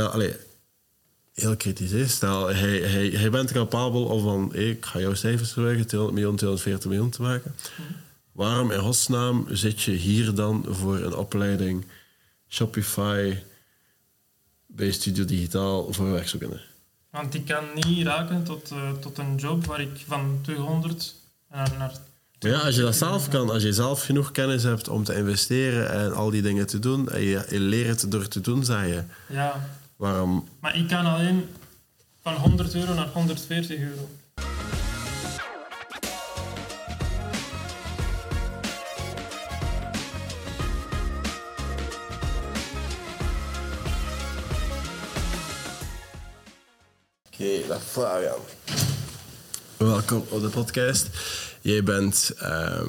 stel, allee, heel kritisch is. Stel, hij, hij, hij bent capabel om van, ik ga jouw cijfers verwerken, 200 miljoen, 240 miljoen te maken. Waarom in godsnaam zit je hier dan voor een opleiding Shopify bij Studio Digitaal voor werkzoekenden? Want ik kan niet raken tot, eh, tot een job waar ik van 200 naar, naar Maar ja, als je dat zelf kan, als je zelf genoeg kennis hebt om te investeren en al die dingen te doen, en je, je leert het door te doen, zeg je, ja. Waarom... Maar ik kan alleen van 100 euro naar 140 euro. Oké, dag Fabian. Welkom op de podcast. Jij bent, ehm,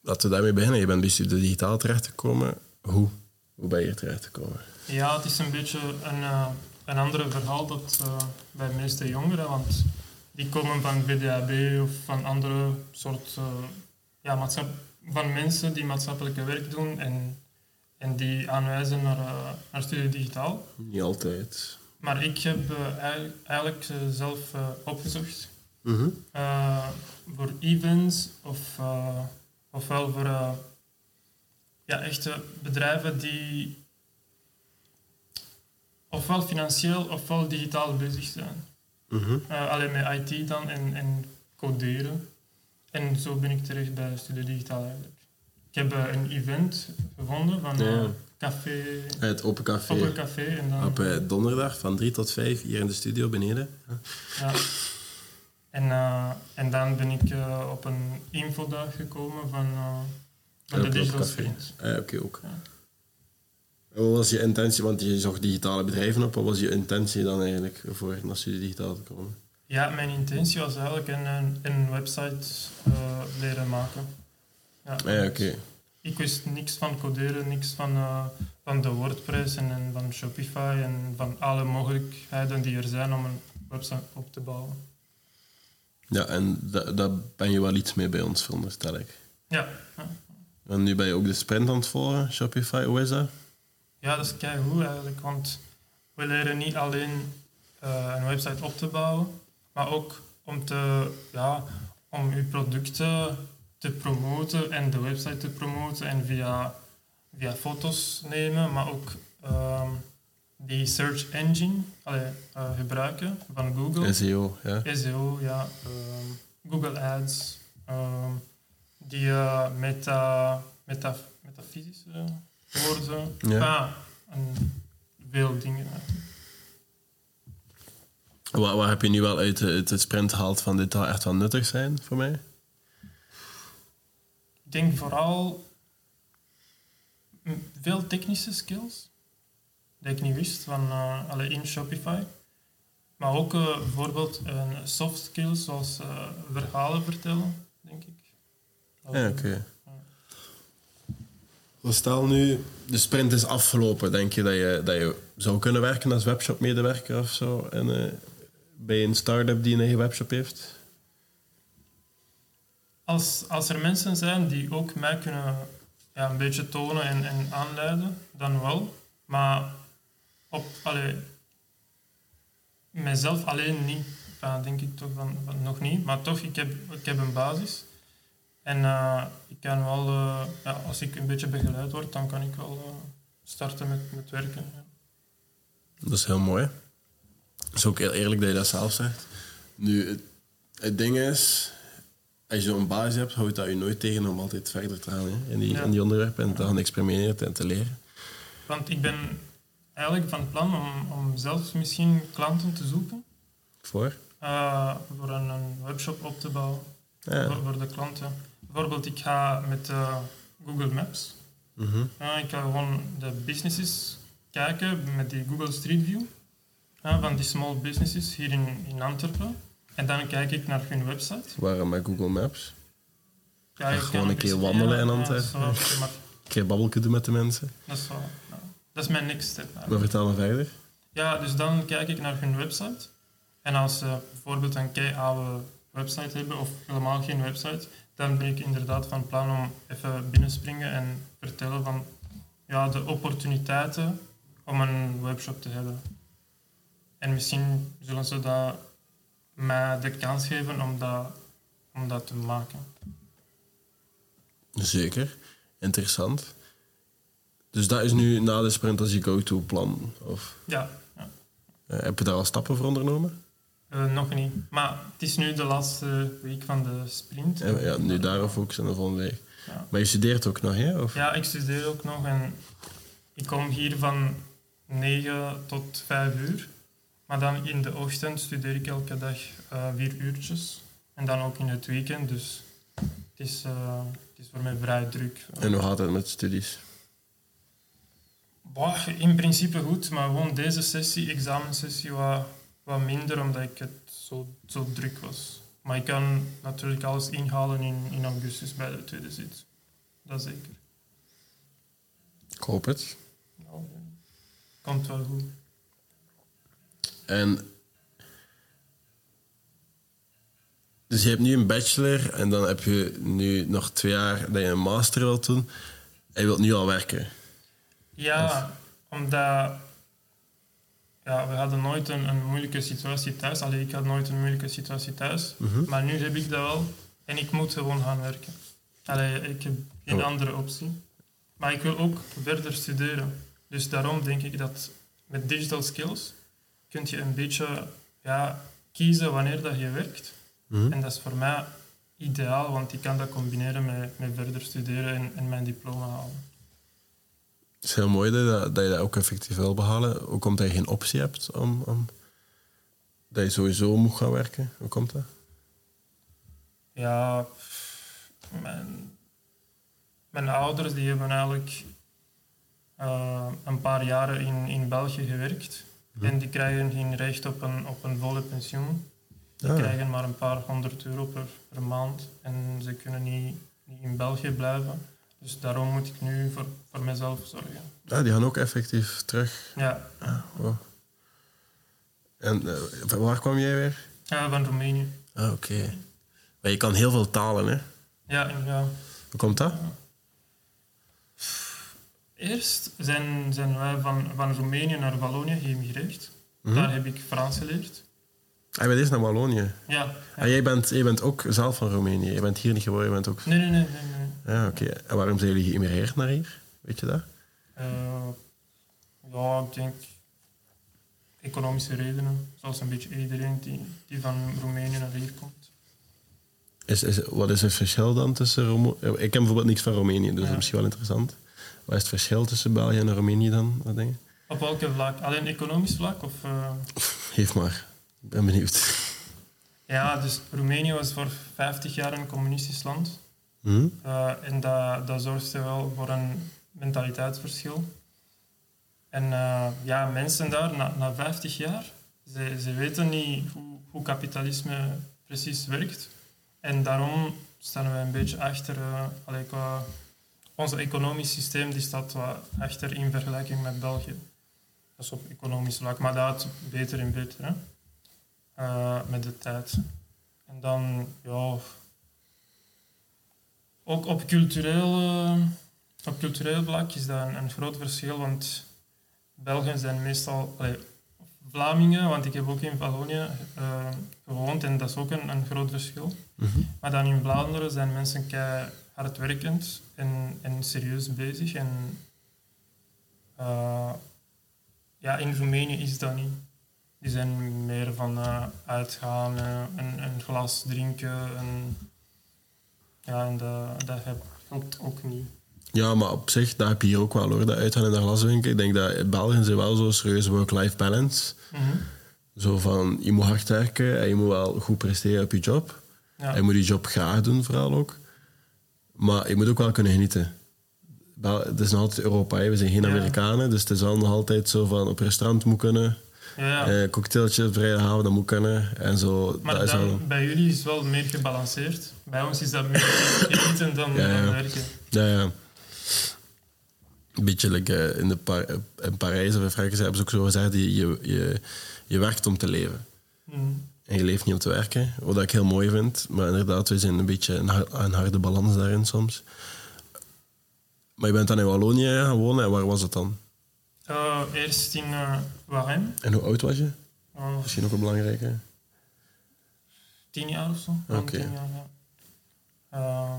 laten we daarmee beginnen, je bent bij Studio Digitaal terechtgekomen. Hoe? Hoe ben je hier terechtgekomen? Ja, het is een beetje een, eh een ander verhaal dat eh, bij de meeste jongeren, want die komen van VDAB of van andere soort eh, ja, maatschap van mensen die maatschappelijke werk doen en, en die aanwijzen naar, naar Studio Digitaal. Niet altijd. Maar ik heb eigenlijk, zelf opgezocht Mhm. voor events of, ofwel voor ja, echte bedrijven die ofwel financieel ofwel digitaal bezig zijn. Mhm. Eh, alleen met IT dan en, en coderen. En zo ben ik terecht bij Studio Digitaal eigenlijk. Ik heb eh, een event gevonden van eh, Ja. café, Het Open Café. Open Café. En dan, Op eh, donderdag van 3 tot 5 hier in de studio beneden. Ja. En, eh, en dan ben ik eh, op een infodag gekomen van, van de Digital. Sprint. Ah, Oké, ook. Ja. Wat was je intentie? Want je zocht digitale bedrijven op. Wat was je intentie dan eigenlijk voor naar Studio Digitaal te komen? Ja, mijn intentie was eigenlijk een, een, website eh, leren maken. Ja, Ah, ja, oké. Ik wist niks van coderen, niks van, eh, van de WordPress en, en van Shopify en van alle mogelijkheden die er zijn om een website op te bouwen. Ja, en da- daar ben je wel iets mee bij ons, veronderstel ik. Ja, ja. En nu ben je ook de sprint aan het volgen, Shopify, hoe is dat? Ja, dat is keigoed eigenlijk, want we leren niet alleen eh, een website op te bouwen, maar ook om, te, ja, om uw producten te promoten en de website te promoten en via, via foto's nemen, maar ook ehm, die search engine allee, eh, gebruiken van Google. SEO, ja. SEO, ja. ehm, Google Ads. ehm, die eh, meta, meta, metafysische woorden. Ja. Ah, en veel dingen. Wat, wat heb je nu wel uit, het sprint gehaald van dit zou echt wel nuttig zijn voor mij? Ik denk vooral veel technische skills. Dat ik niet wist van eh alle in Shopify. Maar ook eh, bijvoorbeeld een soft skills zoals eh, verhalen vertellen, Ja, oké. Stel nu, de sprint is afgelopen. Denk je dat je, dat je zou kunnen werken als webshop-medewerker of zo? En, eh, bij een start-up die een eigen webshop heeft? Als, als er mensen zijn die ook mij kunnen ja, een beetje tonen en, en aanleiden, dan wel. Maar op, allee, mijzelf alleen niet. Enfin, denk ik toch van, van nog niet. Maar toch, ik heb, ik heb een basis. En eh, ik kan wel, eh, ja, als ik een beetje begeleid word, dan kan ik wel eh, starten met, met werken. Ja. Dat is heel mooi. Het is ook heel eerlijk dat je dat zelf zegt. Nu, het, het ding is, als je zo'n basis hebt, houdt dat je nooit tegen om altijd verder te gaan hè, in, die, Ja. in die onderwerpen en te gaan experimenteren en te leren. Want ik ben eigenlijk van plan om, om zelfs misschien klanten te zoeken. Voor? eh, voor een, een webshop op te bouwen. Ja. voor, voor de klanten. Bijvoorbeeld, ik ga met eh, Google Maps. Mhm. Ja, ik ga gewoon de businesses kijken met die Google Street View ja, van die small businesses hier in, in Antwerpen. En dan kijk ik naar hun website. Waarom met Google Maps? Ja, je gewoon een keer wandelen in ja, Antwerpen. Een keer babbelken doen met de mensen. dat is, wel, ja. dat is mijn next step. eigenlijk. Maar vertel me verder. Ja, dus dan kijk ik naar hun website. En als ze bijvoorbeeld een kei oude website hebben of helemaal geen website, dan ben ik inderdaad van plan om even binnenspringen en vertellen van ja, de opportuniteiten om een webshop te hebben. En misschien zullen ze dat mij de kans geven om dat, om dat te maken. Zeker. Interessant. Dus dat is nu na de sprint als je go-to-plan? Of Ja, ja. eh, heb je daar al stappen voor ondernomen? Eh, nog niet. Maar het is nu de laatste week van de sprint. Ja, ja, nu daarop focussen en de volgende week. Ja. Maar je studeert ook nog, hè? Of? Ja, ik studeer ook nog en ik kom hier van 9 tot 5 uur. Maar dan in de ochtend studeer ik elke dag eh, vier uurtjes. En dan ook in het weekend, dus het is, eh, het is voor mij vrij druk. En hoe gaat het met studies? Bah, in principe goed, maar gewoon deze sessie, examensessie, wat, wat minder omdat ik het zo, zo druk was. Maar ik kan natuurlijk alles inhalen in, in augustus bij de tweede zit. Dat zeker. Ik hoop het. Nou, komt wel goed. En dus je hebt nu een bachelor en dan heb je nu nog twee jaar dat je een master wilt doen. En je wilt nu al werken. Ja, omdat ja, we hadden nooit een, een moeilijke situatie thuis. Allee, ik had nooit een moeilijke situatie thuis. Maar nu heb ik dat wel en ik moet gewoon gaan werken. Allee, ik heb geen Oh. andere optie. Maar ik wil ook verder studeren. Dus daarom denk ik dat met digital skills kun je een beetje ja, kiezen wanneer dat je werkt. Mhm. En dat is voor mij ideaal, want ik kan dat combineren met, met verder studeren en, en mijn diploma halen. Het is heel mooi dat je dat, dat je dat ook effectief wil behalen. Ook omdat je geen optie hebt om, om dat je sowieso moet gaan werken. Hoe komt dat? Ja, mijn, mijn ouders die hebben eigenlijk eh, een paar jaren in, in België gewerkt. En die krijgen geen recht op een, op een volle pensioen. Die Ah. krijgen maar een paar honderd euro per, per maand. En ze kunnen niet, niet in België blijven. Dus daarom moet ik nu voor, voor mezelf zorgen. Ja, die gaan ook effectief terug. Ja, Wow. En eh, van waar kwam jij weer? ja van Roemenië. Ah, oké. Maar je kan heel veel talen, hè? Ja, en ja. Hoe komt dat? Eerst zijn, zijn wij van, van Roemenië naar Wallonië geëmigreerd. Mhm. Daar heb ik Frans geleerd. Ah, je bent eerst naar Wallonië. Ja. Ah, jij, bent, jij bent ook zelf van Roemenië. Je bent hier niet geboren, je bent ook... Nee, nee, nee. nee, nee. Ja, oké. En waarom zijn jullie geïmigreerd naar hier? Weet je dat? Eh, ja, ik denk economische redenen. Zoals een beetje iedereen die, die van Roemenië naar hier komt. Is, is, wat is het verschil dan tussen... Romo ik ken bijvoorbeeld niks van Roemenië, dus dat is misschien wel interessant. Wat is het verschil tussen België en Roemenië dan? Wat denk je? Op welke vlak? Alleen economisch vlak? Of, eh, Geef maar. Ik ben benieuwd. Ja, dus Roemenië was voor 50 jaar een communistisch land. Hm? Eh, en dat, dat zorgde wel voor een mentaliteitsverschil. En eh, ja, mensen daar, na, na 50 jaar, ze, ze weten niet hoe, hoe kapitalisme precies werkt. En daarom staan we een beetje achter. allee, qua, ons economisch systeem die staat wat achter in vergelijking met België. Dat is op economisch vlak, maar dat beter en beter hè? Met de tijd. En dan, ja, ook op cultureel, eh, op cultureel vlak is dat een, een groot verschil, want Belgen zijn meestal allee, Vlamingen, want ik heb ook in Wallonië eh, gewoond en dat is ook een, een groot verschil. Mhm. Maar dan in Vlaanderen zijn mensen kei hardwerkend en, en serieus bezig. En eh, ja, in Roemenië is dat niet. Die zijn meer van uitgaan, een, een glas drinken. En, ja, en dat, dat heb- helpt ook niet. Ja, maar op zich, dat heb je hier ook wel hoor. Dat uitgaan in de glaswinkel. Ik denk dat België zijn wel zo serieus work-life balance. Mhm. Zo van, je moet hard werken en je moet wel goed presteren op je job. Ja. En je moet je job graag doen, vooral ook. Maar je moet ook wel kunnen genieten. Het is nog altijd Europa, hè. we zijn geen Ja. Amerikanen. Dus het is wel nog altijd zo van, op restaurant moet kunnen. Ja. Eh, cocktailtje vrijdagavond, dat moet kunnen. En zo, maar dat is dan, wel... bij jullie is het wel meer gebalanceerd. Bij ons is dat meer genieten dan, Ja, ja. dan werken. Ja, ja. Een beetje like, eh, in, de Par- in Parijs of in Frankrijk hebben ze ook zo gezegd, je, je, je, je werkt om te leven. Mhm. En je leeft niet om te werken, wat ik heel mooi vind. Maar inderdaad, we zijn een beetje een, een harde balans daarin soms. Maar je bent dan in Wallonië gaan wonen en waar was het dan? Eh, eerst in uh, Warem. En hoe oud was je? Uh, Misschien ook een belangrijke. tien jaar of zo. Oké. Ja. Eh,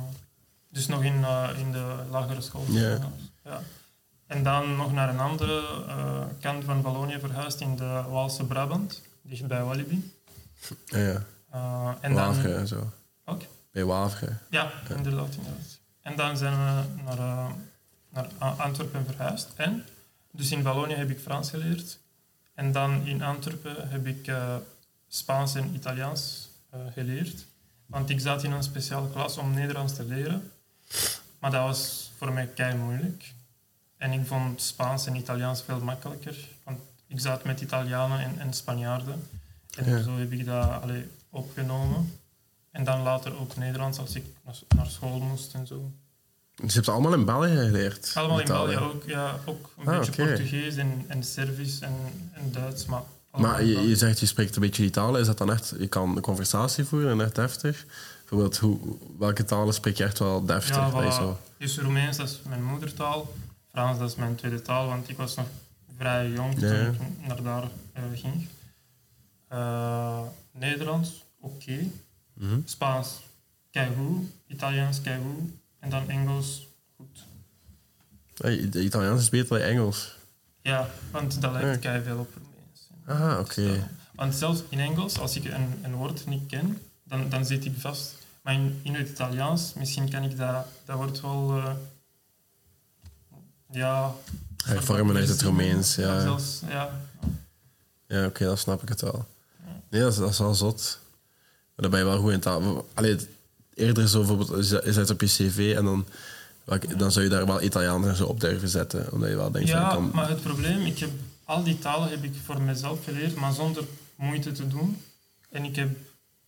dus nog in, eh, in de lagere school. Ja. Ja. En dan nog naar een andere eh, kant van Wallonië verhuisd in de Waalse Brabant, dicht bij Walibi. Ja, ja. Eh, en dan, en zo. Ook? Bij Wavre. Ja, inderdaad, inderdaad. En dan zijn we naar, eh, naar Antwerpen verhuisd. En, dus in Wallonië heb ik Frans geleerd. En dan in Antwerpen heb ik eh, Spaans en Italiaans eh, geleerd. Want ik zat in een speciale klas om Nederlands te leren. Maar dat was voor mij kei moeilijk. En ik vond Spaans en Italiaans veel makkelijker. Want ik zat met Italianen en, en Spanjaarden. En Ja. zo heb ik dat allee, opgenomen. En dan later ook Nederlands als ik naar- naar school moest en zo. Dus je hebt allemaal in België geleerd? Allemaal in. België ook, ja, ook een Ah, beetje. Portugees en, en Servisch en, en Duits. Maar, Maar je, je zegt je spreekt een beetje Italië. Is dat dan echt... Je kan een conversatie voeren en echt deftig? Bijvoorbeeld, hoe, welke talen spreek je echt wel deftig? Ja, voilà. zo? Dus Roemeens, dat is mijn moedertaal. Frans, dat is mijn tweede taal, want ik was nog vrij jong ja. toen ik naar daar eh, ging. Eh, Nederlands, oké. Mhm. Spaans, keigoed. Italiaans, keigoed. En dan Engels, goed. De Italiaans is beter dan Engels. Ja, want dat lijkt Ja. veel op Roemeens. Ah, oké. Want zelfs in Engels, als ik een, een woord niet ken, dan, dan zit ik vast. Maar in, in het Italiaans, misschien kan ik dat, dat woord wel... eh, ja... Hervormen uit het Roemeens, ja. Zelfs, ja. Ja, oké, dan snap ik het wel. Nee, dat is, dat is wel zot. Maar dan ben je wel goed in taal. Allee, eerder zo bijvoorbeeld, dat op je cv en dan, dan zou je daar wel Italiaans en zo op durven zetten. Omdat je wel denkt Ja, kan... maar het probleem, ik heb, al die talen heb ik voor mezelf geleerd, maar zonder moeite te doen. En ik heb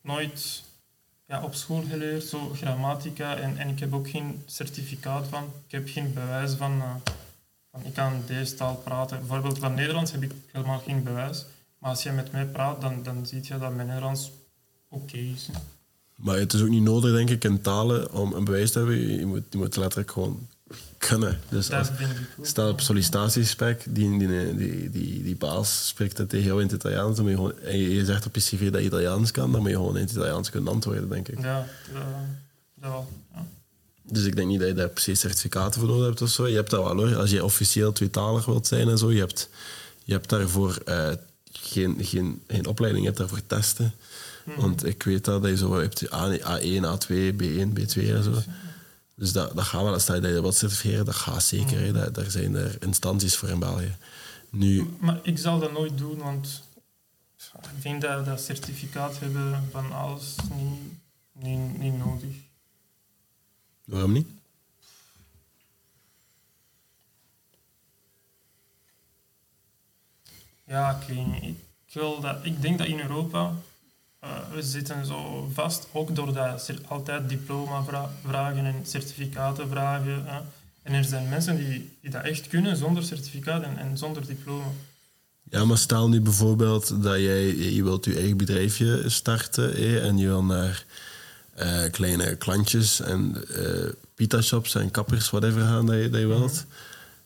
nooit ja, op school geleerd, zo grammatica, en, en ik heb ook geen certificaat van. Ik heb geen bewijs van, eh, van ik kan deze taal praten. Bijvoorbeeld van Nederlands heb ik helemaal geen bewijs. Maar als je met mij praat, dan, dan zie je dat mijn Nederlands oké is. Maar het is ook niet nodig, denk ik, in talen om een bewijs te hebben. Je moet, je moet letterlijk gewoon kunnen. Dus als, stel op sollicitatiegesprek, die, die, die, die, die baas spreekt het tegen jou in het Italiaans, dan moet je gewoon, en je, je zegt op je cv dat je Italiaans kan, dan moet je gewoon in het Italiaans kunnen antwoorden, denk ik. Ja, dat, dat wel. Ja. Dus ik denk niet dat je daar precies certificaten voor nodig hebt of zo. Je hebt dat wel hoor. Als je officieel tweetalig wilt zijn en zo, je hebt, je hebt daarvoor eh, geen, geen, geen opleiding, je hebt daarvoor testen. Want ik weet dat, dat je zo hebt A- A1, A2, B1, B2 en zo. Dus dat, dat gaat wel. Stel je dat wilt certificeren, dat gaat zeker. hè. Daar, zijn er instanties voor in België. Nu, Maar ik zal dat nooit doen, want ik vind dat dat certificaat hebben van alles niet, niet, niet nodig. waarom niet? Ja, ik. Ik, wil dat, ik denk dat in Europa, eh, we zitten zo vast, ook doordat ze altijd diploma vra- vragen en certificaten vragen. hè. En er zijn mensen die, die dat echt kunnen zonder certificaat en, en zonder diploma. Ja, maar stel nu bijvoorbeeld dat jij je wilt je eigen bedrijfje starten en je wil naar eh, kleine klantjes en eh pita-shops en kappers, whatever gaan dat je, dat je wilt.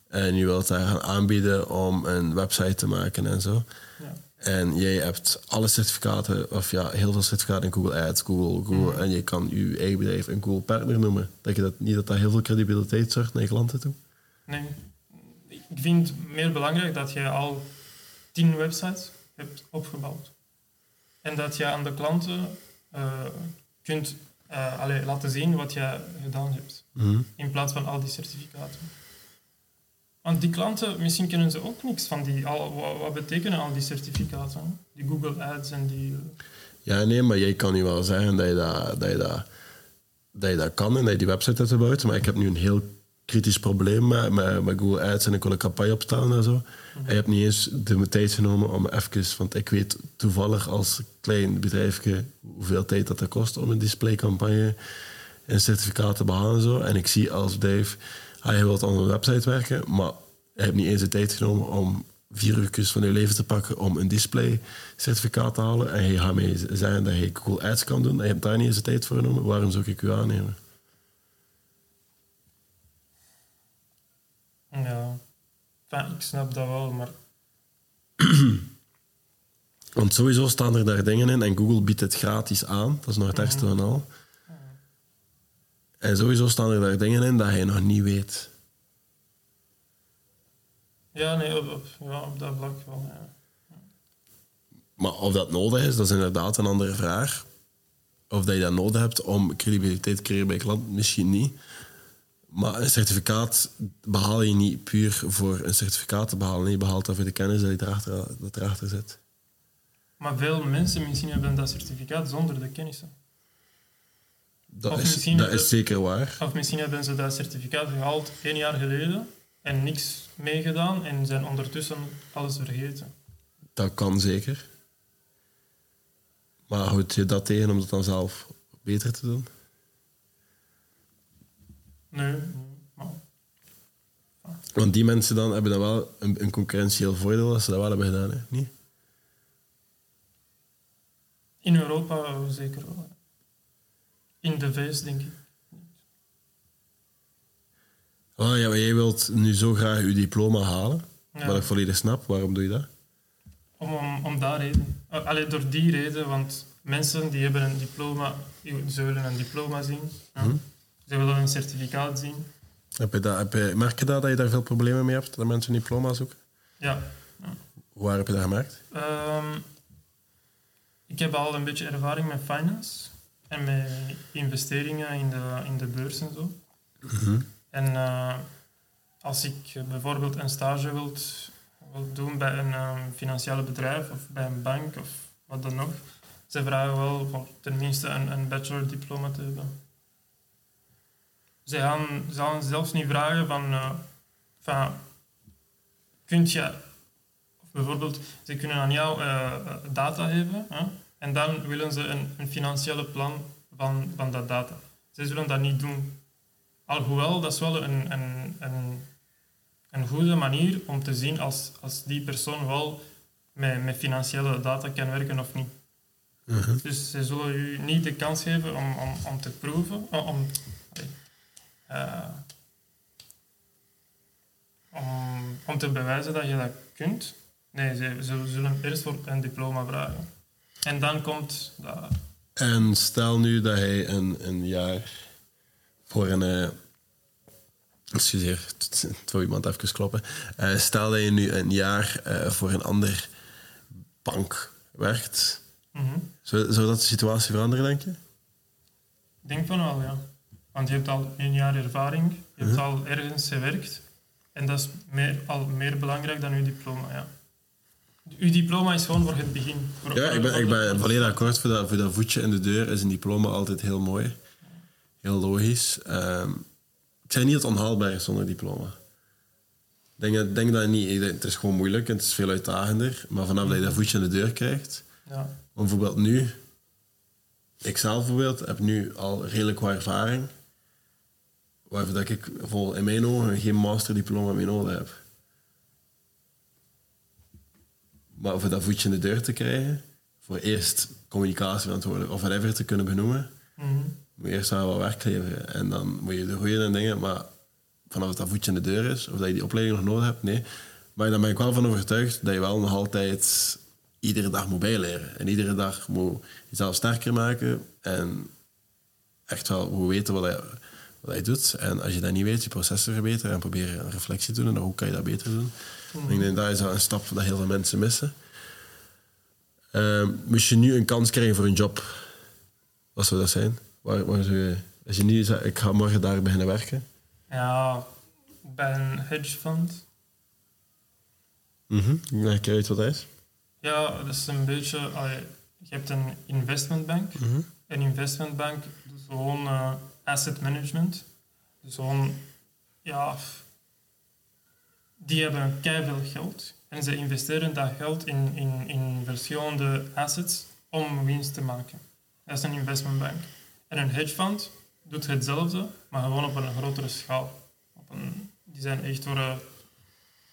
En je wilt daar gaan aanbieden om een website te maken en zo. Ja. En jij hebt alle certificaten, of ja, heel veel certificaten in Google Ads, Google, Google en je kan je eigen bedrijf een Google Partner noemen. Denk je dat niet dat dat heel veel credibiliteit zorgt naar je klanten toe? Nee, ik vind het meer belangrijk dat je al tien websites hebt opgebouwd. En dat je aan de klanten eh, kunt eh, laten zien wat je gedaan hebt. Mhm. In plaats van al die certificaten. Want die klanten, misschien kennen ze ook niks van die. Al, wat, wat betekenen al die certificaten? Die Google Ads en die. eh, Ja, nee, maar jij kan nu wel zeggen dat je dat, dat, je dat, dat, je dat kan en dat je die website hebt gebouwd. Maar ik heb nu een heel kritisch probleem met, met, met Google Ads en ik wil een campagne opstellen en zo. En je hebt niet eens de tijd genomen om even... Want ik weet toevallig als klein bedrijfje hoeveel tijd dat, dat kost om een displaycampagne en certificaat te behalen en zo. En ik zie als bedrijf, je wilt aan een website werken, maar je hebt niet eens de tijd genomen om vier uur van je leven te pakken om een display certificaat te halen. En je gaat mij zeggen dat je Google Ads kan doen en je hebt daar niet eens de tijd voor genomen. Waarom zou ik u aannemen? ja. Enfin, ik snap dat wel, maar Want sowieso staan er daar dingen in en Google biedt het gratis aan. Dat is nog het ergste van al. En sowieso staan er daar dingen in dat je nog niet weet. ja, nee, op, op, ja, op dat vlak wel. Ja. Maar of dat nodig is, dat is inderdaad een andere vraag. Of dat je dat nodig hebt om credibiliteit te creëren bij klant, misschien niet. Maar een certificaat behaal je niet puur voor een certificaat te behalen. Je behaalt dat voor de kennis je erachter, dat erachter zit. Maar veel mensen misschien hebben dat certificaat zonder de kennissen. Dat, Of is, dat zeker waar. Of misschien hebben ze dat certificaat gehaald één jaar geleden en niks meegedaan en zijn ondertussen alles vergeten. Dat kan zeker. Maar houd je dat tegen om dat dan zelf beter te doen? Nee, maar Want die mensen dan hebben dan wel een, een concurrentieel voordeel als ze dat wel hebben gedaan, hè? niet? in Europa zeker wel. In de VS denk ik. Oh ja, maar jij wilt nu zo graag je diploma halen, Ja. wat ik volledig snap. Waarom doe je dat? Om, om, om daar reden. Uh, allee, door die reden, want mensen die hebben een diploma, ze willen een diploma zien. Ja. Ze willen een certificaat zien. Heb je dat heb je, merk je dat, dat je daar veel problemen mee hebt, dat mensen een diploma zoeken? Ja. Waar heb je dat gemerkt? Ehm, ik heb al een beetje ervaring met finance en met investeringen in de, in de beurs en zo. En eh, als ik bijvoorbeeld een stage wil, wil doen bij een eh, financiële bedrijf of bij een bank of wat dan ook, ze vragen wel voor tenminste een, een bachelor-diploma te hebben. Ze gaan, ze gaan zelfs niet vragen van, eh, van kunt je, of bijvoorbeeld, ze kunnen aan jou eh, eh, data hebben hè, en dan willen ze een, een financiële plan van, van dat data. Ze zullen dat niet doen. Alhoewel, dat is wel een, een, een, een goede manier om te zien als, als die persoon wel met, met financiële data kan werken of niet. Dus ze zullen u niet de kans geven om, om, om te proeven, om, eh, om, om te bewijzen dat je dat kunt. Nee, ze, ze zullen eerst voor een diploma vragen. En dan komt dat. En stel nu dat hij een, een jaar voor een... eh excuseer, wou iemand even kloppen. Eh, stel dat je nu een jaar eh, voor een ander bank werkt. Mhm. Zou, zou dat de situatie veranderen, denk je? Ik denk van wel, ja. Want je hebt al een jaar ervaring, je hebt al ergens gewerkt. En dat is meer, al meer belangrijk dan uw diploma, ja. Uw diploma is gewoon voor het begin. Voor- Ja, ik ben, ik ben volledig akkoord. Voor dat, voor dat voetje in de deur is een diploma altijd heel mooi. Heel logisch. Ehm, ik zeg niet dat het onhaalbaar is zonder diploma. Ik denk, denk dat niet. Het is gewoon moeilijk en het is veel uitdagender. Maar vanaf dat je dat voetje in de deur krijgt... Ja. Bijvoorbeeld nu... Ik zelf bijvoorbeeld heb nu al redelijk wat ervaring. Waarvoor dat ik vol in mijn ogen geen masterdiploma meer nodig heb. Maar voor dat voetje in de deur te krijgen, voor eerst communicatieverantwoordelijk of whatever te kunnen benoemen, Mhm. moet je eerst wel wat werk leveren. En dan moet je de goede dingen, maar vanaf dat dat voetje in de deur is, of dat je die opleiding nog nodig hebt, nee. Maar dan ben ik wel van overtuigd dat je wel nog altijd iedere dag moet bijleren. En iedere dag moet jezelf sterker maken en echt wel moet weten wat je, wat je doet. En als je dat niet weet, je processen verbeteren en proberen een reflectie te doen. En hoe kan je dat beter doen? Ik denk dat is een stap dat heel veel mensen missen. Ehm, moest je nu een kans krijgen voor een job, wat zou dat zijn? Waar, waar zou je, als je nu zegt, ik ga morgen daar beginnen werken. ja, bij een hedge fund. Mhm. Leg ik uit wat dat is. Ja, dat is een beetje... je hebt een investmentbank. Een investmentbank doet gewoon eh, asset management. Dus gewoon... Ja... Die hebben keiveel geld. En ze investeren dat geld in, in, in verschillende assets om winst te maken. Dat is een investmentbank. En een hedge fund doet hetzelfde, maar gewoon op een grotere schaal. Op een, die zijn echt voor, eh,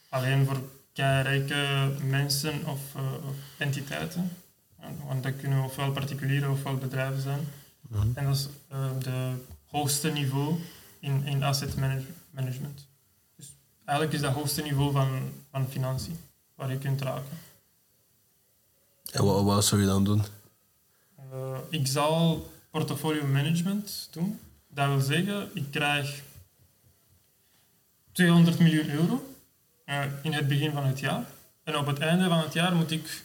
alleen voor rijke mensen of, eh, of entiteiten. En- Want dat kunnen ofwel particulieren ofwel bedrijven zijn. En dat is eh, de hoogste niveau in, in asset manage- management. Dus eigenlijk is dat hoogste niveau van, van financiën waar je kunt raken. En wat, wat zou je dan doen? Uh, ik zal portfolio management doen. Dat wil zeggen, ik krijg 200 miljoen euro uh, in het begin van het jaar. En op het einde van het jaar moet ik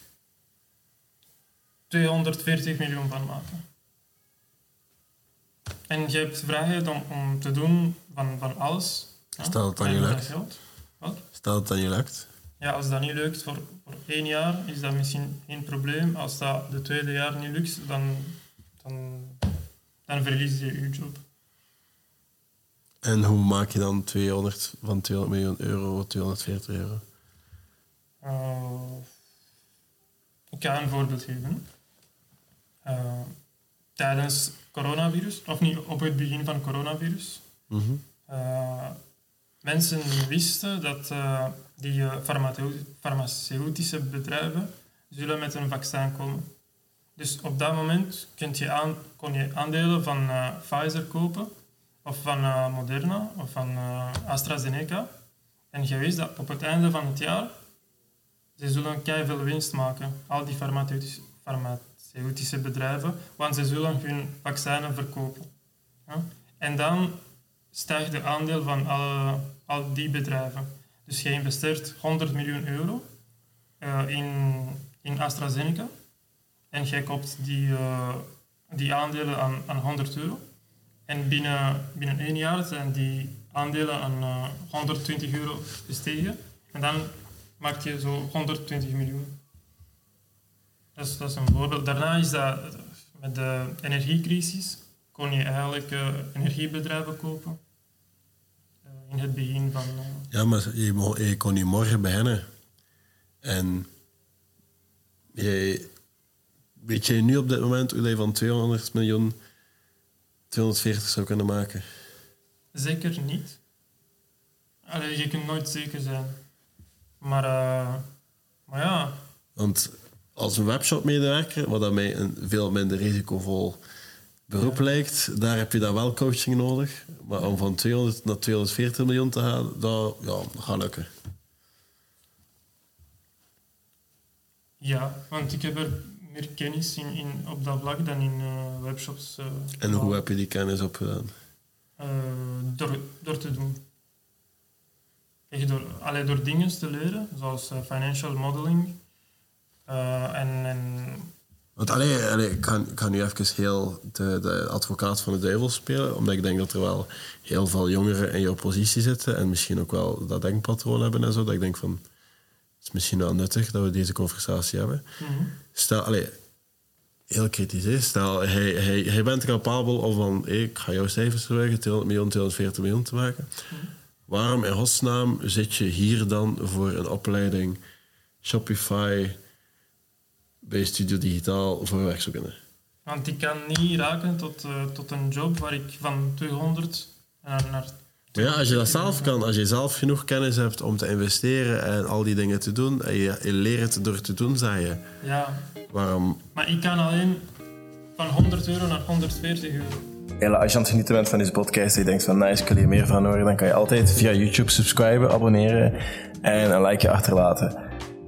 240 miljoen van maken. En je hebt vrijheid om, om te doen van, van alles. Ja? Stel het aan je lukt. Wat? Stel het aan je lukt. Ja, als dat niet lukt voor, voor één jaar, is dat misschien geen probleem. Als dat de tweede jaar niet lukt, dan, dan, dan verlies je je job. En hoe maak je dan 200 van 200 miljoen euro 240 euro? Uh, ik ga een voorbeeld geven. Uh, tijdens coronavirus, of niet op het begin van coronavirus, mm uh, mensen wisten dat die farmaceutische bedrijven zullen met een vaccin komen. Dus op dat moment je aan, kon je aandelen van Pfizer kopen of van Moderna of van AstraZeneca. En je weet dat op het einde van het jaar ze zullen veel winst maken, al die farmaceutische, farmaceutische bedrijven, want ze zullen hun vaccinen verkopen. Ja? En dan stijgt de aandeel van al, die bedrijven. Dus je investeert 100 miljoen euro uh, in, in AstraZeneca en jij koopt die, die aandelen aan, aan 100 euro. En binnen, binnen één jaar zijn die aandelen aan uh, 120 euro gestegen. En dan maak je zo 120 miljoen. Dat is, dat is een voorbeeld. Daarna is dat met de energiecrisis kon je eigenlijk uh, energiebedrijven kopen. Uh, in het begin van... Uh, ja, maar je, je kon niet morgen beginnen. En je, weet je nu op dit moment hoe je van 200 miljoen 240 zou kunnen maken? Zeker niet. Allee, je kunt nooit zeker zijn. Maar, maar ja. Want als een webshop-medewerker, wat dat mij een veel minder risicovol beroep lijkt, daar heb je dan wel coaching nodig. Maar om van 200 naar 240 miljoen te gaan, dat, ja, dat gaat lukken. Ja, want ik heb er meer kennis in, in, op dat vlak dan in uh, webshops. Uh, en hoe heb je die kennis opgedaan? Uh, door, door te doen. Echt door, allee, door dingen te leren, zoals financial modeling. En, en want allee, allee, ik, kan nu even heel de, de advocaat van de duivel spelen, omdat ik denk dat er wel heel veel jongeren in jouw positie zitten en misschien ook wel dat denkpatroon hebben en zo. Dat ik denk van, het is misschien wel nuttig dat we deze conversatie hebben. Mm Stel, allee, heel kritisch is. Stel, hij, hij, hij bent capabel om van, ik ga jouw cijfers verwerken, 200 miljoen, 240 miljoen te maken. Waarom in godsnaam zit je hier dan voor een opleiding Shopify bij Studio Digitaal voor werkzoekenden? Want ik kan niet raken tot, uh, tot een job waar ik van 200 naar, naar maar ja, als je dat zelf kan, als je zelf genoeg kennis hebt om te investeren en al die dingen te doen, en je, je leert het door te doen, zei je. Ja. Waarom? Maar ik kan alleen van 100 euro naar 140 euro. Ja, als je aan het genieten bent van deze podcast en je denkt van nice, ik wil hier meer van horen, dan kan je altijd via YouTube subscriben, abonneren en een likeje achterlaten.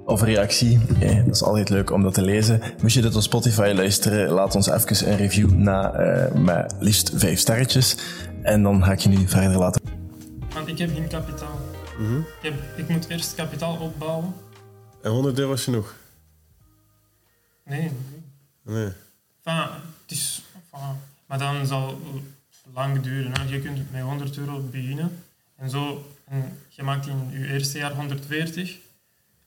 Of reactie, ja, dat is altijd leuk om dat te lezen. Moest je dit op Spotify luisteren, laat ons even een review na uh, met liefst 5 sterretjes. En dan ga ik je nu verder laten want ik heb geen kapitaal. Mhm. ik, heb, ik, moet eerst kapitaal opbouwen. En 100 euro is genoeg? Nee. Nee. Enfin, het is, enfin, maar dan zal het lang duren. Hè. Je kunt met 100 euro beginnen. En zo, en je maakt in je eerste jaar 140.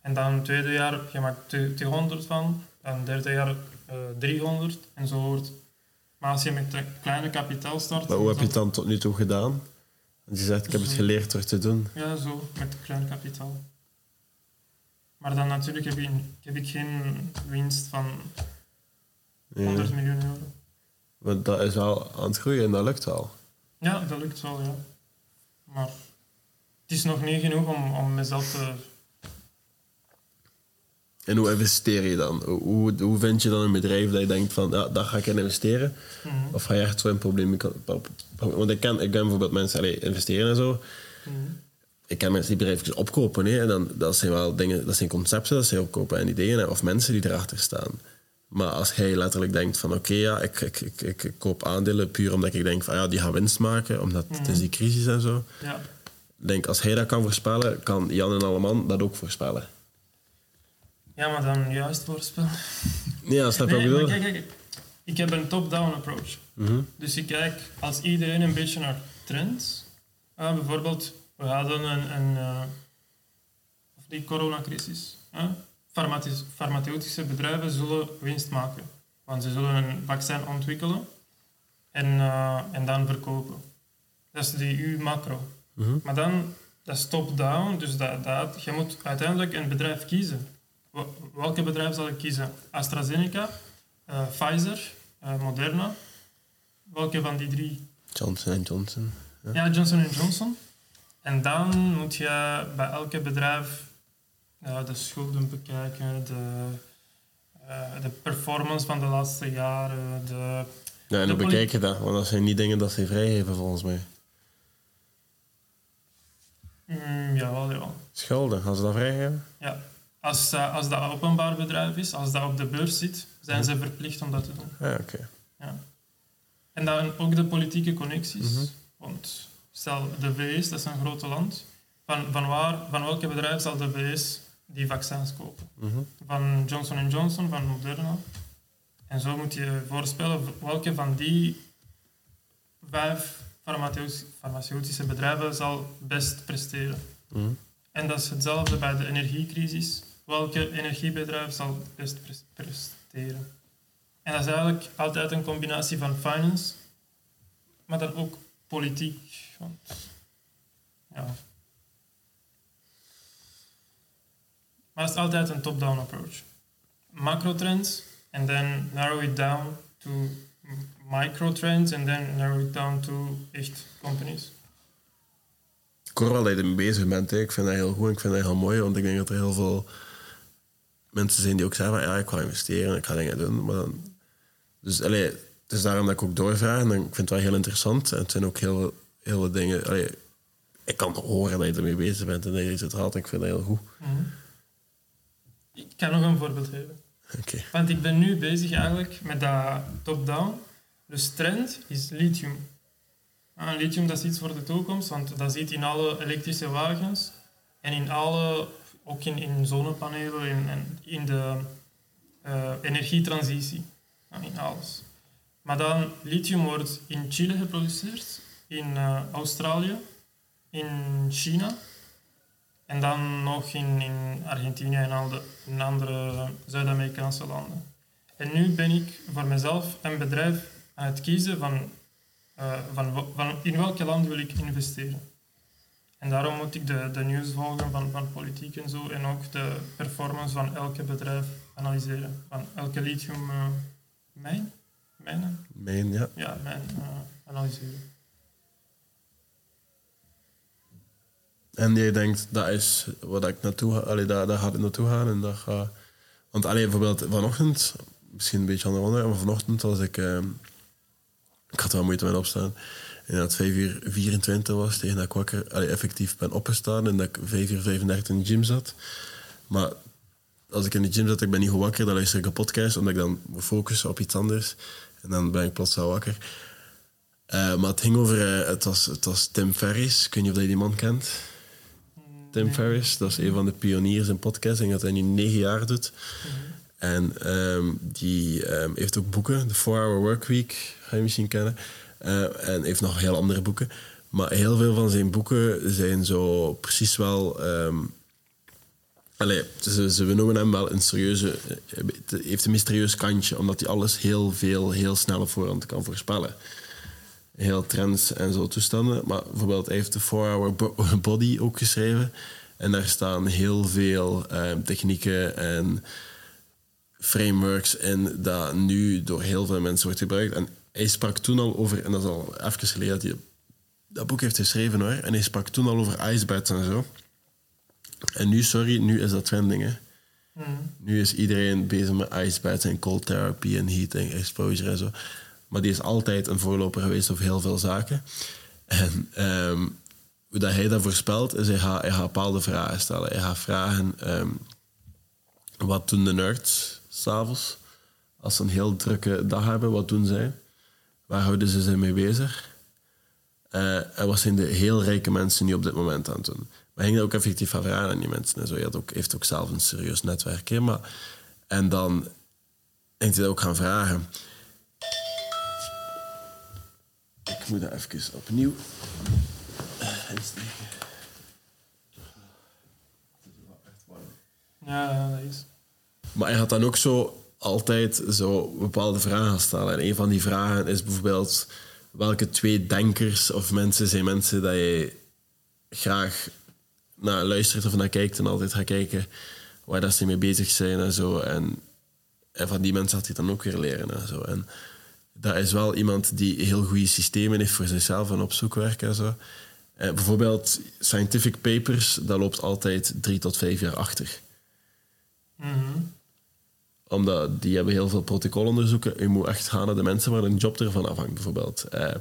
En dan het tweede jaar, je maakt 200 van. Dan het derde jaar uh, 300. En zo wordt... Maar als je met een kleine kapitaal start... Maar hoe heb je het dan tot nu toe gedaan? je zegt, ik heb het geleerd door te doen. Ja, zo, met klein kapitaal. Maar dan natuurlijk heb ik, heb ik geen winst van 100 miljoen euro. Want dat is wel aan het groeien en dat lukt wel. Ja, dat lukt wel, ja. Maar het is nog niet genoeg om, om mezelf te... En hoe investeer je dan? Hoe, hoe vind je dan een bedrijf dat je denkt van, ja, daar ga ik in investeren? Mhm. Of ga je echt zo een probleem want ik ken, ik ken bijvoorbeeld mensen die investeren en zo. Mhm. ik ken mensen die bedrijven opkopen. Hè, en dan, dat zijn wel dingen, dat zijn concepten, dat zijn opkopen en ideeën. hè, Of mensen die erachter staan. Maar als jij letterlijk denkt van oké, ja, ik, ik, ik, ik, koop aandelen puur omdat ik denk van ja, die gaan winst maken, omdat het is die crisis en zo. Ja. Denk, als hij dat kan voorspellen, kan Jan en Alleman dat ook voorspellen. Ja, maar dan juist voorspellen. Ja, snap je wat ik bedoel? kijk, kijk, ik heb een top-down approach. Mhm. Dus ik kijk als iedereen een beetje naar trends. Bijvoorbeeld, we hadden een, een eh, of die coronacrisis. hè. Farmaceutische bedrijven zullen winst maken. Want ze zullen een vaccin ontwikkelen en, eh, en dan verkopen. Dat is die U-macro. Mhm. Maar dan, dat is top-down, dus dat, dat, je moet uiteindelijk een bedrijf kiezen. Welke bedrijf zal ik kiezen? AstraZeneca, eh, Pfizer, eh, Moderna. Welke van die drie? Johnson Johnson. Ja. Ja, Johnson Johnson. En dan moet je bij elke bedrijf eh, de schulden bekijken, de, de performance van de laatste jaren, de... Ja, en dan bekijk je dat, want dat zijn niet dingen dat ze vrijgeven volgens mij. Mm, jawel, jawel. Schulden, gaan ze dat vrijgeven? Ja. Als, eh, als dat een openbaar bedrijf is, als dat op de beurs zit, zijn ze verplicht om dat te doen. Ja, oké. Ja. En dan ook de politieke connecties. Mhm. Want stel, de VS, dat is een groot land. Van, van, waar, van welke bedrijf zal de VS die vaccins kopen? Mhm. Van Johnson Johnson, van Moderna. En zo moet je voorspellen welke van die vijf farmaceutisch- farmaceutische bedrijven zal best presteren. Mhm. En dat is hetzelfde bij de energiecrisis. Welke energiebedrijf zal het best pres- presteren? En dat is eigenlijk altijd een combinatie van finance, maar dan ook politiek. Ja. Maar het is altijd een top-down approach. Macro-trends, en then narrow it down to micro-trends, en then narrow it down to echt companies. Ik hoor wel dat je bezig bent. Ik vind dat heel goed en ik vind dat heel mooi, want ik denk dat er heel veel mensen zijn die ook zeggen van ja, ik ga investeren, ik ga dingen doen. Maar dan, dus allee, het is daarom dat ik ook doorvraag en ik vind het wel heel interessant. En het zijn ook heel, heel veel dingen... Allee, ik kan horen dat je ermee bezig bent en dat je uit haalt en ik vind dat heel goed. Ik kan nog een voorbeeld geven. Oké. Want ik ben nu bezig eigenlijk met dat top-down. Dus trend is lithium. Ah, lithium dat is iets voor de toekomst, want dat zit in alle elektrische wagens en in alle, ook in, in zonnepanelen en, en in de eh, energietransitie. Ah, in alles. Maar dan, lithium wordt in Chile geproduceerd, in eh, Australië, in China en dan nog in, in Argentinië en al de, in andere Zuid-Amerikaanse landen. En nu ben ik voor mezelf een bedrijf aan het kiezen van, eh, van, van in welke land wil ik investeren. En daarom moet ik de, de nieuws volgen van, van politiek en zo en ook de performance van elke bedrijf analyseren. Van elke lithium eh, mijn, mijnen? Mijn, ja. Ja, mijn eh, analyseren. En jij denkt, dat is wat ik naartoe ga, allee, daar, daar gaat het naartoe gaan. En dat ga, want allee, bijvoorbeeld vanochtend, misschien een beetje ander onderwerp, maar vanochtend was ik, ehm, ik had wel moeite met opstaan. En dat het 5 uur 24 was, tegen dat ik wakker, allee, effectief ben opgestaan en dat ik 5 uur 35 in de gym zat. Maar als ik in de gym zat, ik ben niet goed wakker, dan luister ik een podcast, omdat ik dan moet focussen op iets anders. En dan ben ik plots wel wakker. Eh, maar het ging over, eh, het, was, het was Tim Ferriss, ik weet niet of je die man kent. Tim Ferriss, dat is een van de pioniers in podcasting, dat hij nu negen jaar doet. En ehm, die ehm, heeft ook boeken, de 4-Hour Workweek, ga je misschien kennen. Eh, en heeft nog heel andere boeken. Maar heel veel van zijn boeken zijn zo precies wel... allee, ze, ze, we noemen hem wel een serieuze... eh, heeft een mysterieus kantje, omdat hij alles heel veel, heel snel op voorhand kan voorspellen heel trends en zo toestanden. Maar bijvoorbeeld, hij heeft de 4-Hour Bo- Body ook geschreven. En daar staan heel veel eh, technieken en frameworks in dat nu door heel veel mensen wordt gebruikt. En hij sprak toen al over, en dat is al even geleden dat hij dat boek heeft geschreven hoor. En hij sprak toen al over icebeds en zo. En nu, sorry, nu is dat trending hè. Mhm. Nu is iedereen bezig met icebeds en cold therapy en heating, exposure en zo. Maar die is altijd een voorloper geweest over heel veel zaken. En hoe dat hij dat voorspelt, is hij gaat, hij gaat bepaalde vragen stellen. Hij gaat vragen, ehm, wat doen de nerds s'avonds? Als ze een heel drukke dag hebben, wat doen zij? Waar houden ze zich mee bezig? Uh, en wat zijn de heel rijke mensen nu op dit moment aan het doen? Maar ging ook effectief vragen aan die mensen. En zo. Hij had ook, heeft ook zelf een serieus netwerk. Hè? Maar, en dan heeft hij dat ook gaan vragen. Ik moet dat even opnieuw insteken. Ja, dat is. Maar hij had dan ook zo altijd zo bepaalde vragen stellen. En een van die vragen is bijvoorbeeld welke twee denkers of mensen zijn mensen dat je graag naar luistert of naar kijkt en altijd gaat kijken waar dat ze mee bezig zijn en zo. En, en van die mensen had hij dan ook weer leren en zo. En dat is wel iemand die heel goede systemen heeft voor zichzelf en op zoek werken en zo. En bijvoorbeeld scientific papers, dat loopt altijd drie tot vijf jaar achter. Omdat die hebben heel veel protocolonderzoeken. Je moet echt gaan naar de mensen waar een job ervan afhangt, bijvoorbeeld. Eh,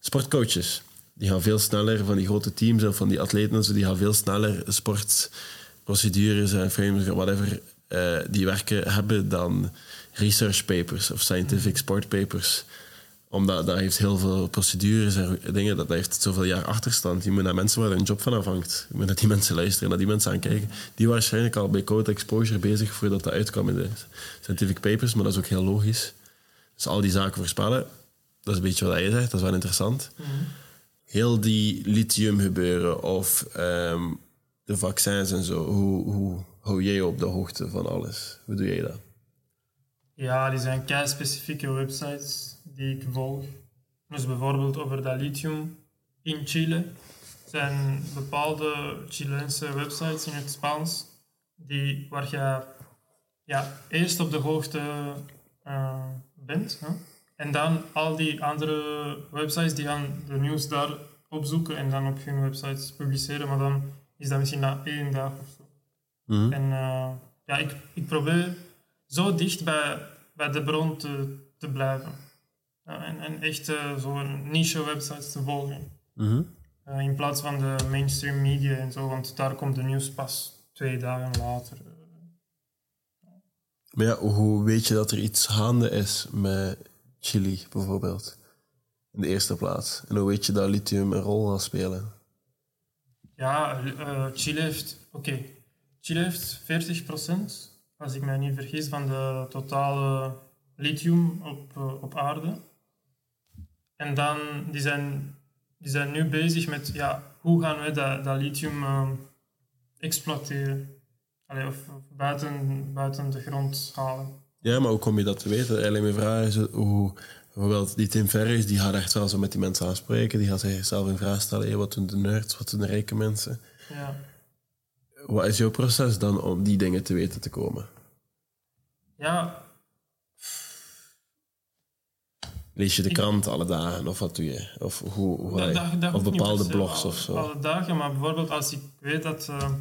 sportcoaches, die gaan veel sneller van die grote teams of van die atleten die gaan veel sneller sportprocedures en frames, whatever, eh, die werken hebben dan research papers of scientific sport papers omdat dat heeft heel veel procedures en dingen. Dat, heeft zoveel jaar achterstand. Je moet naar mensen waar een job van afhangt. Je moet naar die mensen luisteren, naar die mensen aankijken. Die waren waarschijnlijk al bij code exposure bezig voordat dat uitkwam in de scientific papers. Maar dat is ook heel logisch. Dus al die zaken voorspellen, dat is een beetje wat je zegt. Dat is wel interessant. Heel die lithium gebeuren of ehm, de vaccins en zo. Hoe, hoe hou jij op de hoogte van alles? Hoe doe jij dat? Ja, die zijn kei specifieke websites die ik volg. Dus bijvoorbeeld over dat lithium in Chile. zijn bepaalde Chileense websites in het Spaans die, waar je ja, eerst op de hoogte eh, bent. Hè? En dan al die andere websites die gaan de nieuws daar opzoeken en dan op hun websites publiceren. Maar dan is dat misschien na één dag of zo. En uh, ja, ik, ik probeer zo dicht bij, bij de bron te, te blijven. En, en echt uh, zo'n niche websites te volgen. Mhm. Uh, in plaats van de mainstream media en zo, want daar komt de nieuws pas twee dagen later. Maar ja, hoe weet je dat er iets gaande is met Chili bijvoorbeeld? In de eerste plaats. En hoe weet je dat lithium een rol gaat spelen? Ja, uh, Chile heeft... Oké, okay. Heeft 40%, als ik mij niet vergis, van de totale lithium op, uh, op aarde. En dan, die zijn, die zijn nu bezig met, ja, hoe gaan we dat, dat lithium uh, exploiteren? Allee, of, of buiten, buiten de grond halen. Ja, maar hoe kom je dat te weten? Eigenlijk mijn vraag is hoe... Bijvoorbeeld die Tim Ferriss, die gaat echt wel zo met die mensen aanspreken. Die gaat zichzelf in vraag stellen. Hey, wat doen de nerds? Wat doen de rijke mensen? Ja. Wat is jouw proces dan om die dingen te weten te komen? Ja, Lees je de krant alle dagen of wat doe je? Of, hoe, hoe dat, dat, dat of bepaalde blogs of zo? Alle dagen, maar bijvoorbeeld als ik weet dat eh,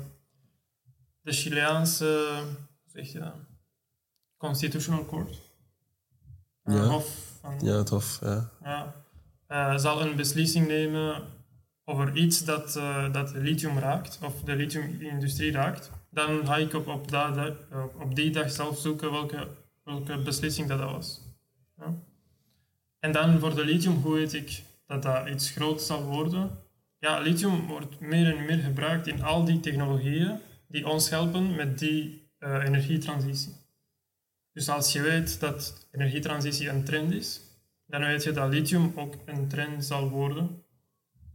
de Chileaanse, hoe zeg je dat, Constitutional Court, eh, Ja. Hof van, Ja, tof. Ja. ja, eh, zal een beslissing nemen over iets dat, dat lithium raakt, of de lithiumindustrie raakt, dan ga ik op, op, dat, dat- op, op die dag zelf zoeken welke, welke beslissing dat, dat was. Ja. En dan voor de lithium, hoe weet ik dat dat iets groots zal worden? Ja, lithium wordt meer en meer gebruikt in al die technologieën die ons helpen met die eh, energietransitie. Dus als je weet dat energietransitie een trend is, dan weet je dat lithium ook een trend zal worden.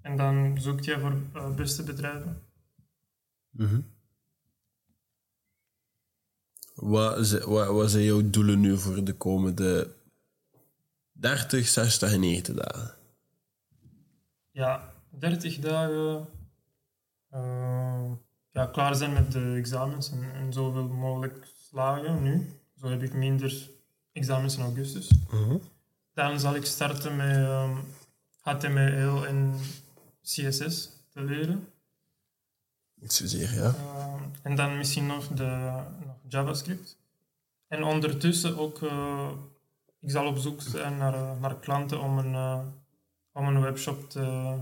En dan zoek je voor eh, beste bedrijven. Mhm. Wat, wat, wat zijn jouw doelen nu voor de komende 30, 60 en 90 dagen? Ja, 30 dagen eh, ja, klaar zijn met de examens en, en zoveel mogelijk slagen nu. Zo heb ik minder examens in augustus. Dan zal ik starten met HTML en CSS te leren. Zozeer, ja. Uh, en dan misschien nog, de, nog JavaScript. En ondertussen ook, uh, ik zal op zoek zijn naar, uh, naar klanten om een, uh, om een webshop te,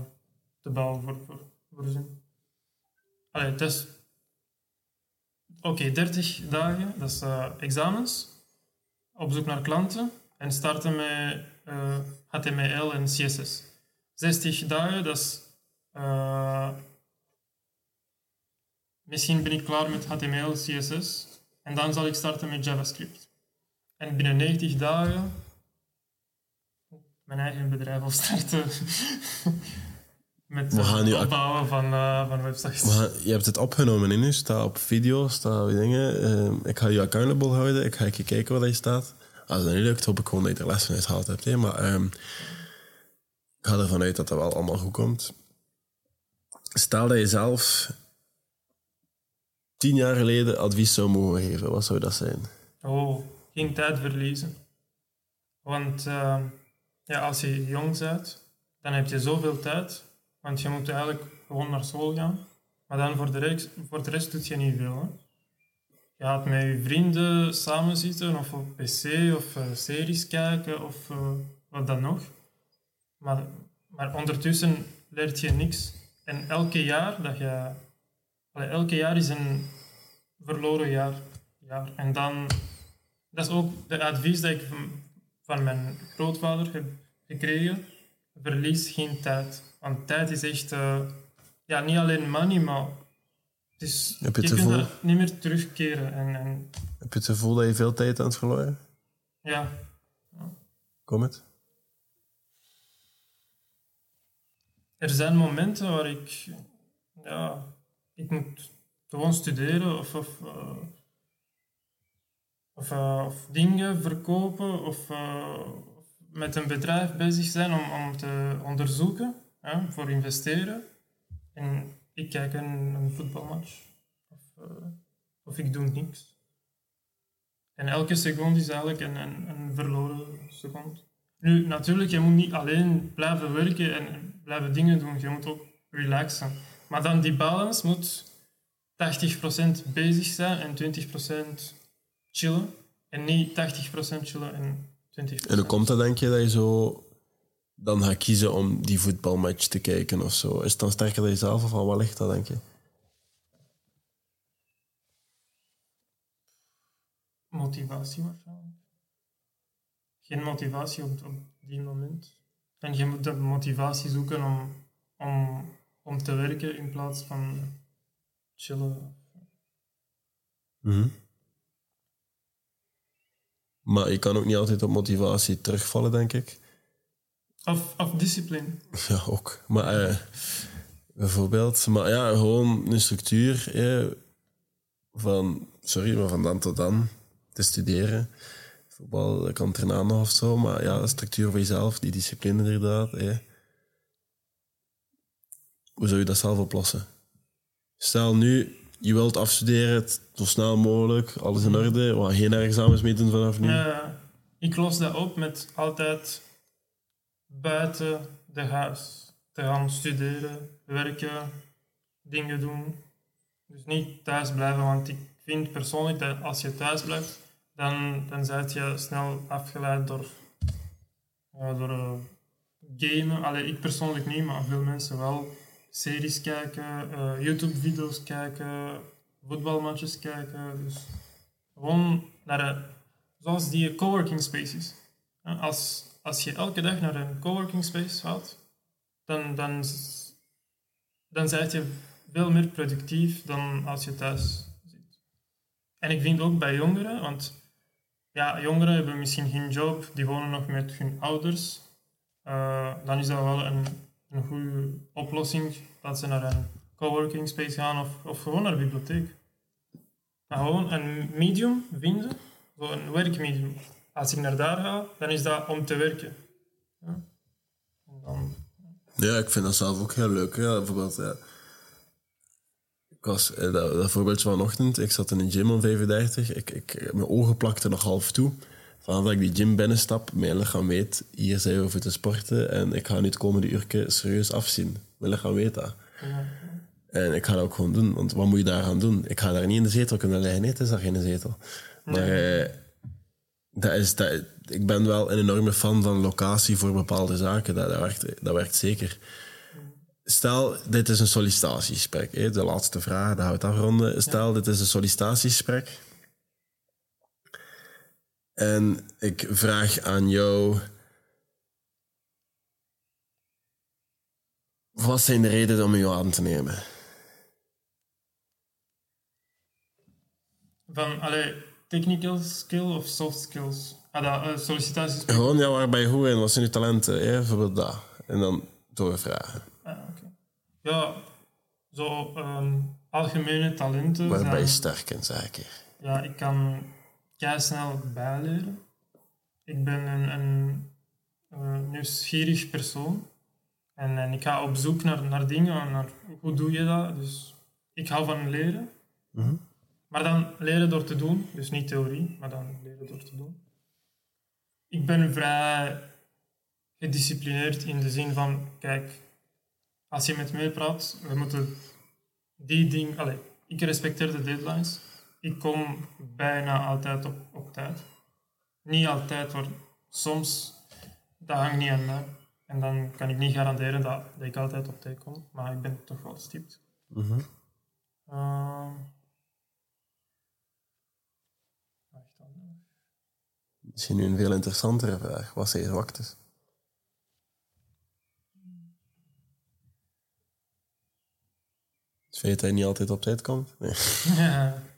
te bouwen voor, voor voorzien. Allee, het. Oké, 30 dagen, dat is eh, examens. Op zoek naar klanten. En starten met eh, HTML en CSS. 60 dagen, dat is... eh, misschien ben ik klaar met HTML, CSS. En dan zal ik starten met JavaScript. En binnen 90 dagen mijn eigen bedrijf opstarten. met We gaan het nu opbouwen van, eh, van websites. Je hebt het opgenomen in u, staat op video, staat dingen. Eh, ik ga je accountable houden, ik ga even kijken waar je staat. Als dat niet lukt, hoop ik gewoon dat je er les van uitgehaald hebt. hè. Maar ehm, ik ga ervan uit dat dat wel allemaal goed komt. Stel dat je zelf tien jaar geleden advies zou mogen geven, wat zou dat zijn? Oh, geen tijd verliezen. Want eh, ja, als je jong bent, dan heb je zoveel tijd. Want je moet eigenlijk gewoon naar school gaan. Maar dan voor de rest, voor de rest doet je niet veel. Hè. Je gaat met je vrienden samen zitten of op pc of eh, series kijken of eh, wat dan nog. Maar, maar ondertussen leert je niks. En elke jaar dat je... elke jaar is een verloren jaar. jaar. En dan dat is ook de advies dat ik van, van mijn grootvader heb gekregen. Verlies geen tijd. Want tijd is echt, eh, ja, niet alleen money, maar het is, Heb je je het kunt dat niet meer terugkeren. En, en Heb je het gevoel dat je veel tijd aan het verloren? ja, Kom het? er zijn momenten waar ik, ja, ik moet gewoon studeren of, of, eh, of, eh, of dingen verkopen of, eh, of met een bedrijf bezig zijn om, om te onderzoeken, hè, voor investeren. En ik kijk een, voetbalmatch of, eh, of ik doe niks. En elke seconde is eigenlijk een, een, een verloren seconde. Nu, natuurlijk, je moet niet alleen blijven werken en blijven dingen doen. Je moet ook relaxen. Maar dan die balance moet 80% bezig zijn en 20% chillen. En niet 80% chillen en 20%. En hoe komt dat, denk je, dat je zo dan gaat kiezen om die voetbalmatch te kijken of zo? Is het dan sterker dan jezelf of aan wat ligt dat, denk je? Motivatie waarschijnlijk. Geen motivatie op, op die moment. En je moet de motivatie zoeken om, om, om te werken in plaats van chillen. Mhm. Maar je kan ook niet altijd op motivatie terugvallen, denk ik. Of, of discipline. Ja, ook. Maar eh, bijvoorbeeld, maar ja, gewoon een structuur eh, van, sorry, maar van dan tot dan te studeren. Voetbal kan erna nog of zo, maar ja, de structuur voor jezelf, die discipline inderdaad. Eh. Hoe zou je dat zelf oplossen? Stel nu, je wilt afstuderen, zo snel mogelijk, alles in orde, geen examens mee doen vanaf nu. Eh, ik los dat op met altijd buiten de huis te gaan studeren, werken, dingen doen. Dus niet thuis blijven, want ik vind persoonlijk dat als je thuis blijft, dan, dan ben je snel afgeleid door, ja, door eh, gamen. Ik persoonlijk niet, maar veel mensen wel. Series kijken, eh, YouTube-video's kijken, voetbalmatches kijken. Dus gewoon naar een, zoals die coworking spaces. Als, als je elke dag naar een coworking space gaat, dan, dan, dan ben je veel meer productief dan als je thuis zit. En ik vind ook bij jongeren, want ja, jongeren hebben misschien geen job, die wonen nog met hun ouders. Eh, dan is dat wel een, een goede oplossing dat ze naar een coworking space gaan of, of gewoon naar de bibliotheek. Gewoon een medium vinden, zo een werkmedium. Als ik naar daar ga, dan is dat om te werken. Ja. En dan, Ja, ik vind dat zelf ook heel leuk. Ja, bijvoorbeeld. Ik was, eh, dat, dat voorbeeldje vanochtend, ik zat in een gym om 35. Ik, ik, mijn ogen plakten nog half toe. Vanaf dat ik die gym binnenstap, mijn lichaam weet, hier zijn we voor te sporten en ik ga nu het komende uurtje serieus afzien. Mijn lichaam weet dat. ja. En ik ga dat ook gewoon doen, want wat moet je daar gaan doen? Ik ga daar niet in de zetel kunnen liggen. Nee, het is daar geen zetel. Maar eh, dat is, dat, ik ben wel een enorme fan van locatie voor bepaalde zaken. Dat, dat, werkt, dat werkt zeker. stel, dit is een sollicitatiegesprek. Hè? De laatste vraag, gaan we het afronden. Stel, dit is een sollicitatiegesprek. En ik vraag aan jou... Wat zijn de redenen om jou aan te nemen? Van, allee, technical skill of soft skills? Ah, dat, uh, sollicitaties. Gewoon, ja, waar ben je goed in? Wat zijn je talenten? Hè? Bijvoorbeeld dat. En dan doorvragen. Ah. Ja, zo ehm, algemene talenten. Waar ben je sterk in, zeker? Ja, ik kan kei snel bijleren. Ik ben een, een eh, nieuwsgierig persoon. En, en ik ga op zoek naar, naar dingen, naar hoe doe je dat. Dus ik hou van leren. Mhm. Maar dan leren door te doen. Dus niet theorie, maar dan leren door te doen. Ik ben vrij gedisciplineerd in de zin van, kijk, als je met mij praat, we moeten die ding... Allez, ik respecteer de deadlines. Ik kom bijna altijd op, op tijd. Niet altijd, maar soms, dat hangt niet aan mij. En dan kan ik niet garanderen dat, dat ik altijd op tijd kom, maar ik ben toch wel stipt. Mhm. Ehm. dan. Misschien nu een veel interessantere vraag. Wat zijn je zwaktes? Het feit dat hij niet altijd op tijd komt? Nee. Ja.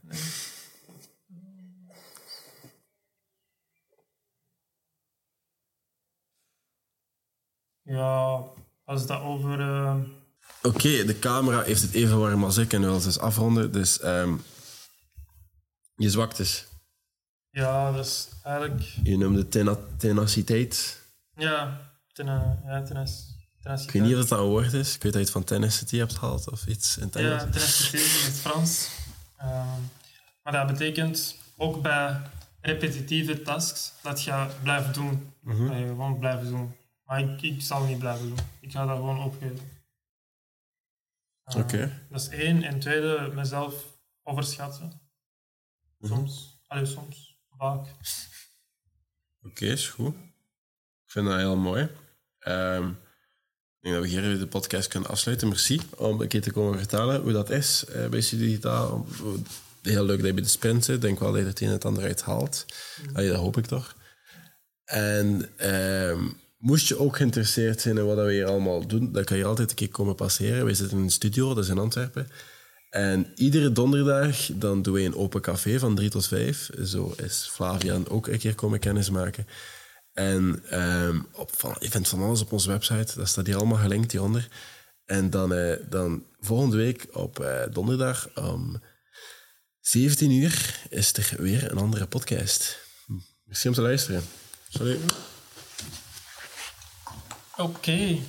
Ja, als dat over. eh, Oké, de camera heeft het even warm als ik en wil ze eens afronden. Dus ehm, je zwaktes. ja, dat is eigenlijk. Je noemde tena tenaciteit. Ja, ten, ja tenas, Ik weet niet of dat een woord is. Ik weet dat je het van tenacity hebt gehaald of iets in Engels. Ja, tenaciteit in het Frans. Ehm, maar dat betekent ook bij repetitieve tasks dat je blijft doen. Dat je gewoon blijven doen. Maar ik, ik zal niet blijven doen. Ik ga dat gewoon opgeven. Ehm, Oké. Dat is één. En tweede, mezelf overschatten. Soms. Allee, soms. Vaak. Oké, is goed. Ik vind dat heel mooi. Ehm, ik denk dat we hier de podcast kunnen afsluiten. Merci om een keer te komen vertellen hoe dat is eh, bij Studio Digitaal. Heel leuk dat je bij de sprint zit. Ik denk wel dat je het een en het ander uit haalt. Allee, dat hoop ik toch. En ehm, moest je ook geïnteresseerd zijn in wat we hier allemaal doen, dan kan je altijd een keer komen passeren. Wij zitten in een studio, dat is in Antwerpen. En iedere donderdag dan doen wij een open café van drie tot vijf. Zo is Flavian ook een keer komen kennismaken. En ehm, op, van, je vindt van alles op onze website. Dat staat hier allemaal gelinkt hieronder. En dan, eh, dan volgende week op eh, donderdag om 17 uur is er weer een andere podcast. Merci om te luisteren. Salut. Oké.